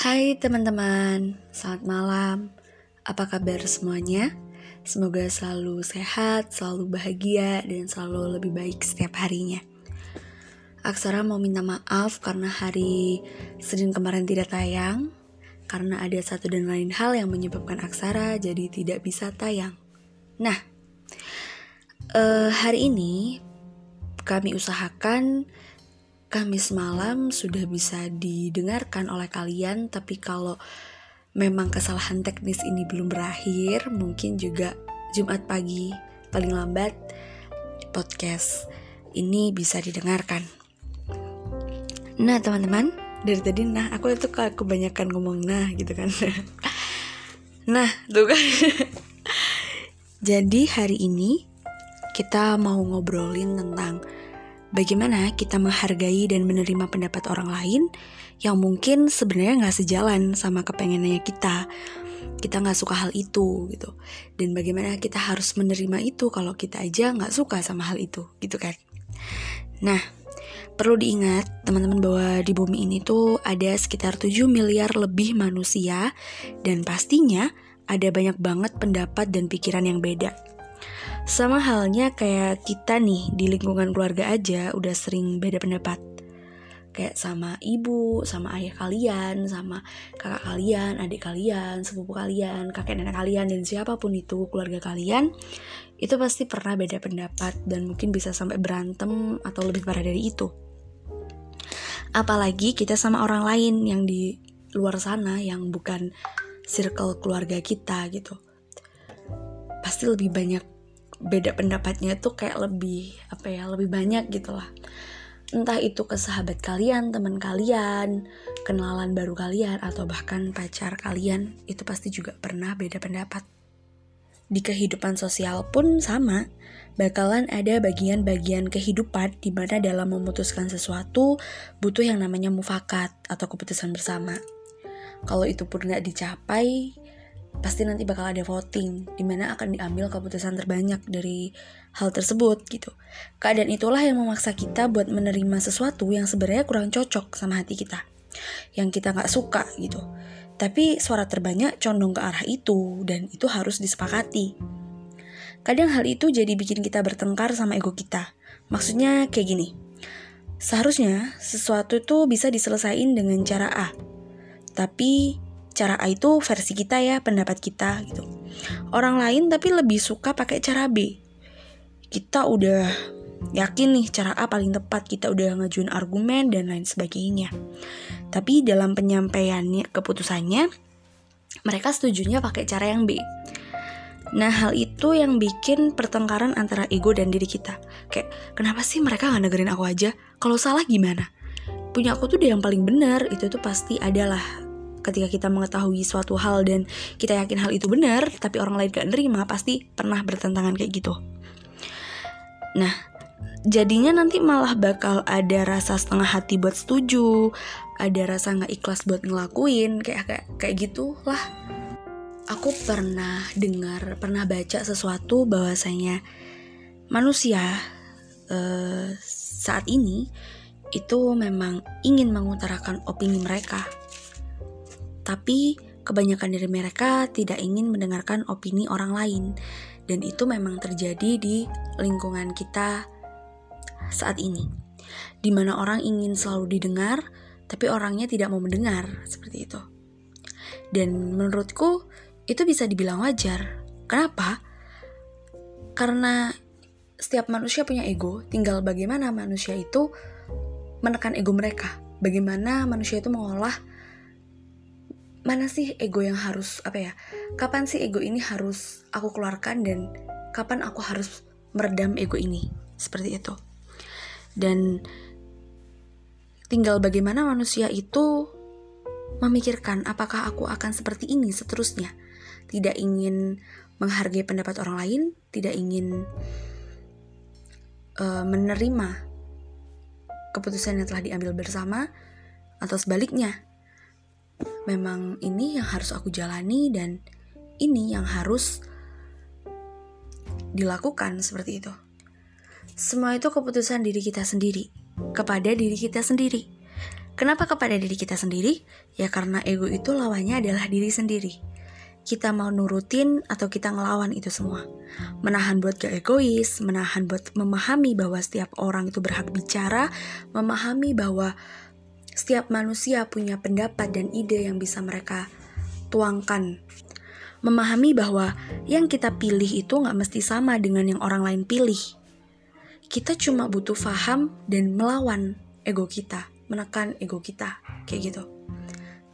Hai teman-teman, selamat malam. Apa kabar semuanya? Semoga selalu sehat, selalu bahagia, dan selalu lebih baik setiap harinya. Aksara mau minta maaf karena hari Senin kemarin tidak tayang, karena ada satu dan lain hal yang menyebabkan Aksara jadi tidak bisa tayang. Nah, uh, hari ini kami usahakan Kamis malam sudah bisa didengarkan oleh kalian, tapi kalau memang kesalahan teknis ini belum berakhir, mungkin juga Jumat pagi paling lambat podcast ini bisa didengarkan. Nah, teman-teman, dari tadi nah aku itu kebanyakan ngomong nah gitu kan. nah, tuh kan. Jadi hari ini kita mau ngobrolin tentang bagaimana kita menghargai dan menerima pendapat orang lain yang mungkin sebenarnya nggak sejalan sama kepengenannya kita? Kita nggak suka hal itu gitu. Dan bagaimana kita harus menerima itu kalau kita aja nggak suka sama hal itu gitu kan? Nah perlu diingat teman-teman bahwa di bumi ini tuh ada sekitar 7 miliar lebih manusia dan pastinya ada banyak banget pendapat dan pikiran yang beda sama halnya kayak kita nih di lingkungan keluarga aja udah sering beda pendapat. Kayak sama ibu, sama ayah kalian, sama kakak kalian, adik kalian, sepupu kalian, kakek nenek kalian, dan siapa pun itu keluarga kalian, itu pasti pernah beda pendapat dan mungkin bisa sampai berantem atau lebih parah dari itu. Apalagi kita sama orang lain yang di luar sana yang bukan circle keluarga kita gitu. Pasti lebih banyak beda pendapatnya tuh kayak lebih apa ya lebih banyak gitu lah entah itu ke sahabat kalian teman kalian kenalan baru kalian atau bahkan pacar kalian itu pasti juga pernah beda pendapat di kehidupan sosial pun sama bakalan ada bagian-bagian kehidupan di mana dalam memutuskan sesuatu butuh yang namanya mufakat atau keputusan bersama. Kalau itu pun nggak dicapai, pasti nanti bakal ada voting di mana akan diambil keputusan terbanyak dari hal tersebut gitu. Keadaan itulah yang memaksa kita buat menerima sesuatu yang sebenarnya kurang cocok sama hati kita, yang kita nggak suka gitu. Tapi suara terbanyak condong ke arah itu dan itu harus disepakati. Kadang hal itu jadi bikin kita bertengkar sama ego kita. Maksudnya kayak gini. Seharusnya sesuatu itu bisa diselesaikan dengan cara A. Tapi cara A itu versi kita ya, pendapat kita gitu. Orang lain tapi lebih suka pakai cara B. Kita udah yakin nih cara A paling tepat, kita udah ngajuin argumen dan lain sebagainya. Tapi dalam penyampaiannya keputusannya mereka setujunya pakai cara yang B. Nah hal itu yang bikin pertengkaran antara ego dan diri kita Kayak kenapa sih mereka gak negerin aku aja Kalau salah gimana Punya aku tuh udah yang paling benar Itu tuh pasti adalah ketika kita mengetahui suatu hal dan kita yakin hal itu benar tapi orang lain gak nerima pasti pernah bertentangan kayak gitu. Nah jadinya nanti malah bakal ada rasa setengah hati buat setuju ada rasa nggak ikhlas buat ngelakuin kayak kayak kayak gitulah. Aku pernah dengar pernah baca sesuatu bahwasanya manusia uh, saat ini itu memang ingin mengutarakan opini mereka tapi kebanyakan dari mereka tidak ingin mendengarkan opini orang lain, dan itu memang terjadi di lingkungan kita saat ini, di mana orang ingin selalu didengar, tapi orangnya tidak mau mendengar seperti itu. Dan menurutku itu bisa dibilang wajar. Kenapa? Karena setiap manusia punya ego, tinggal bagaimana manusia itu menekan ego mereka. Bagaimana manusia itu mengolah mana sih ego yang harus apa ya kapan sih ego ini harus aku keluarkan dan kapan aku harus meredam ego ini? Seperti itu. Dan tinggal bagaimana manusia itu memikirkan apakah aku akan seperti ini seterusnya. Tidak ingin menghargai pendapat orang lain tidak ingin uh, menerima keputusan yang telah diambil bersama atau sebaliknya memang ini yang harus aku jalani dan ini yang harus dilakukan seperti itu. Semua itu keputusan diri kita sendiri, kepada diri kita sendiri. Kenapa kepada diri kita sendiri? Ya karena ego itu lawannya adalah diri sendiri. Kita mau nurutin atau kita ngelawan itu semua. Menahan buat gak egois, menahan buat memahami bahwa setiap orang itu berhak bicara, memahami bahwa setiap manusia punya pendapat dan ide yang bisa mereka tuangkan. Memahami bahwa yang kita pilih itu gak mesti sama dengan yang orang lain pilih. Kita cuma butuh paham dan melawan ego kita menekan ego kita kayak gitu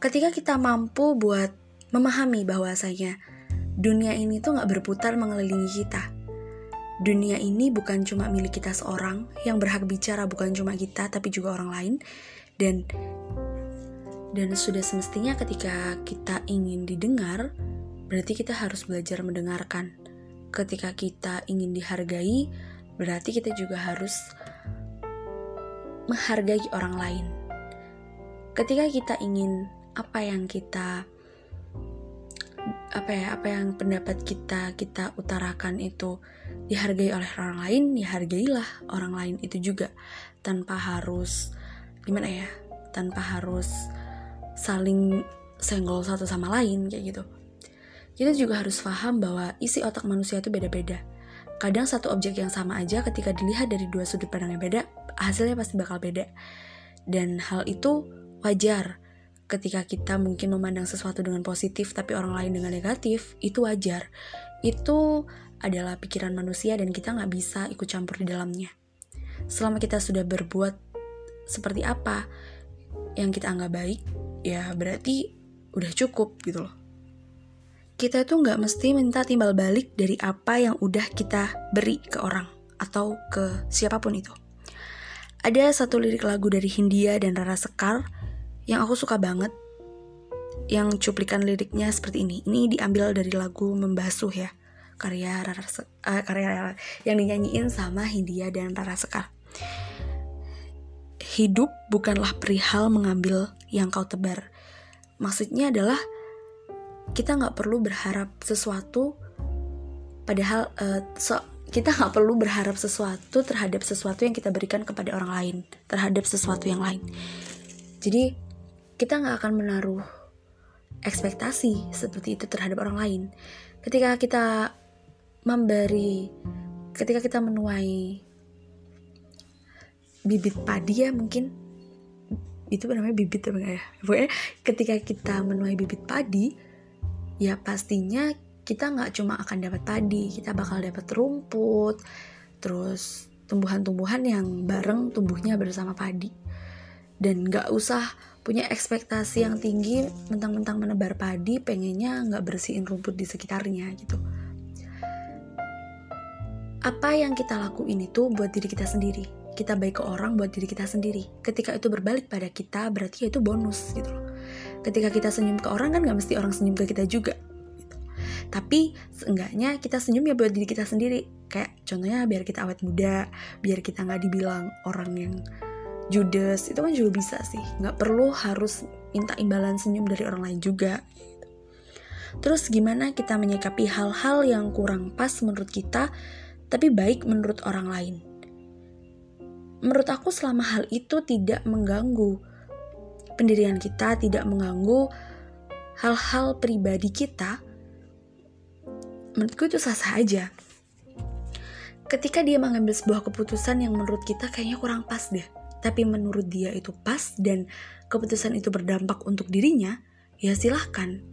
ketika kita mampu buat memahami bahwasanya dunia ini tuh nggak berputar mengelilingi kita dunia ini bukan cuma milik kita seorang yang berhak bicara bukan cuma kita tapi juga orang lain dan dan sudah semestinya ketika kita ingin didengar berarti kita harus belajar mendengarkan ketika kita ingin dihargai berarti kita juga harus menghargai orang lain. Ketika kita ingin apa yang kita apa ya apa yang pendapat kita kita utarakan itu dihargai oleh orang lain ya hargailah orang lain itu juga tanpa harus gimana ya tanpa harus saling senggol satu sama lain kayak gitu kita juga harus paham bahwa isi otak manusia itu beda-beda kadang satu objek yang sama aja ketika dilihat dari dua sudut pandang yang beda hasilnya pasti bakal beda. Dan hal itu wajar. Ketika kita mungkin memandang sesuatu dengan positif tapi orang lain dengan negatif, itu wajar. Itu adalah pikiran manusia dan kita nggak bisa ikut campur di dalamnya. Selama kita sudah berbuat seperti apa yang kita anggap baik, ya berarti udah cukup gitu loh. Kita tuh nggak mesti minta timbal balik dari apa yang udah kita beri ke orang atau ke siapa pun itu. Ada satu lirik lagu dari Hindia dan Rara Sekar yang aku suka banget. Yang cuplikan liriknya seperti ini. Ini diambil dari lagu Membasuh ya. Karya Rara uh, karya yang dinyanyiin sama Hindia dan Rara Sekar. Hidup bukanlah perihal mengambil yang kau tebar. Maksudnya adalah kita nggak perlu berharap sesuatu padahal uh, so, kita nggak perlu berharap sesuatu terhadap sesuatu yang kita berikan kepada orang lain, terhadap sesuatu yang lain. Jadi kita nggak akan menaruh ekspektasi seperti itu terhadap orang lain. Ketika kita memberi, ketika kita menuai bibit padi ya mungkin itu namanya bibit ya? Pokoknya ketika kita menuai bibit padi, ya pastinya kita nggak cuma akan dapat padi, kita bakal dapat rumput, terus tumbuhan-tumbuhan yang bareng tumbuhnya bersama padi. Dan nggak usah punya ekspektasi yang tinggi mentang-mentang menebar padi, pengennya nggak bersihin rumput di sekitarnya gitu. Apa yang kita lakuin itu buat diri kita sendiri. Kita baik ke orang buat diri kita sendiri. Ketika itu berbalik pada kita, berarti ya itu bonus gitu loh. Ketika kita senyum ke orang kan nggak mesti orang senyum ke kita juga tapi seenggaknya kita senyum ya buat diri kita sendiri. Kayak contohnya biar kita awet muda biar kita nggak dibilang orang yang judes itu kan juga bisa sih. Nggak perlu harus minta imbalan senyum dari orang lain juga terus gimana kita menyikapi hal-hal yang kurang pas menurut kita tapi baik menurut orang lain menurut aku selama hal itu tidak mengganggu pendirian kita, tidak mengganggu hal-hal pribadi kita, menurutku itu sah-sah aja. Ketika dia mengambil sebuah keputusan yang menurut kita kayaknya kurang pas deh, tapi menurut dia itu pas dan keputusan itu berdampak untuk dirinya, ya silahkan.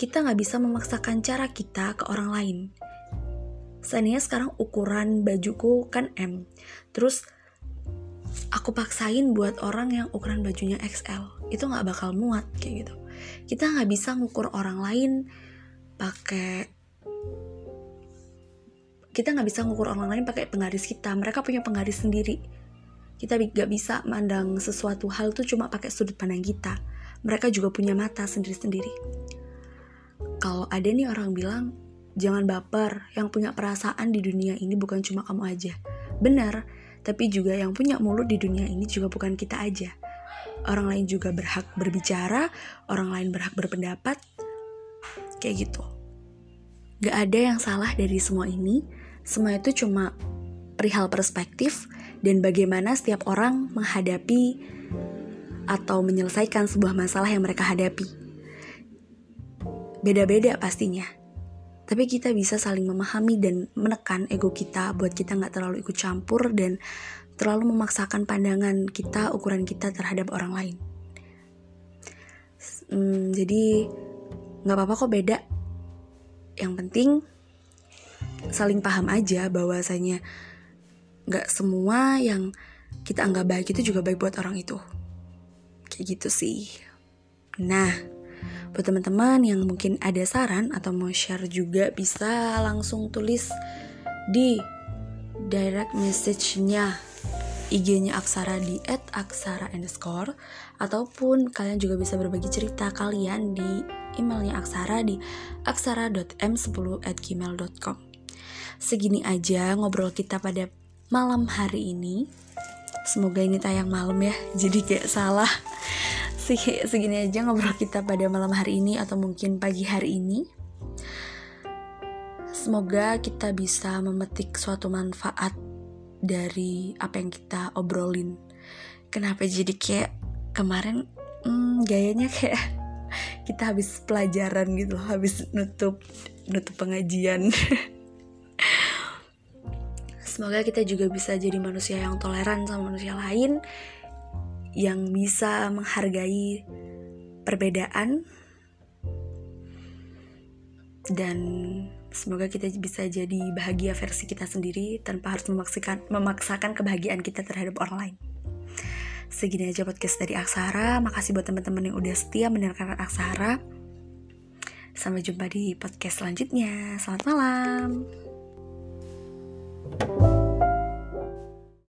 Kita nggak bisa memaksakan cara kita ke orang lain. Seandainya sekarang ukuran bajuku kan M, terus aku paksain buat orang yang ukuran bajunya XL, itu nggak bakal muat kayak gitu. Kita nggak bisa ngukur orang lain pakai kita nggak bisa ngukur orang lain pakai penggaris kita. Mereka punya penggaris sendiri. Kita nggak bisa mandang sesuatu hal tuh cuma pakai sudut pandang kita. Mereka juga punya mata sendiri-sendiri. Kalau ada nih orang bilang jangan baper yang punya perasaan di dunia ini bukan cuma kamu aja. Benar tapi juga yang punya mulut di dunia ini juga bukan kita aja orang lain juga berhak berbicara orang lain berhak berpendapat kayak gitu Gak ada yang salah dari semua ini, semua itu cuma perihal perspektif dan bagaimana setiap orang menghadapi atau menyelesaikan sebuah masalah yang mereka hadapi. Beda-beda pastinya. Tapi kita bisa saling memahami dan menekan ego kita buat kita nggak terlalu ikut campur dan terlalu memaksakan pandangan kita, ukuran kita terhadap orang lain. Hmm, jadi nggak apa-apa kok beda. Yang penting saling paham aja bahwasanya nggak semua yang kita anggap baik itu juga baik buat orang itu kayak gitu sih nah buat teman-teman yang mungkin ada saran atau mau share juga bisa langsung tulis di direct message-nya IG-nya Aksara di @aksara underscore ataupun kalian juga bisa berbagi cerita kalian di emailnya Aksara di aksara.m10@gmail.com. Segini aja ngobrol kita pada malam hari ini. Semoga ini tayang malam ya, jadi kayak salah. Segini aja ngobrol kita pada malam hari ini atau mungkin pagi hari ini. Semoga kita bisa memetik suatu manfaat dari apa yang kita obrolin. Kenapa jadi kayak kemarin hmm, gayanya kayak kita habis pelajaran gitu loh, habis nutup nutup pengajian. Semoga kita juga bisa jadi manusia yang toleran sama manusia lain, yang bisa menghargai perbedaan, dan semoga kita bisa jadi bahagia versi kita sendiri tanpa harus memaksakan, memaksakan kebahagiaan kita terhadap orang lain. Segini aja podcast dari Aksara. Makasih buat teman-teman yang udah setia mendengarkan Aksara. Sampai jumpa di podcast selanjutnya. Selamat malam. thank you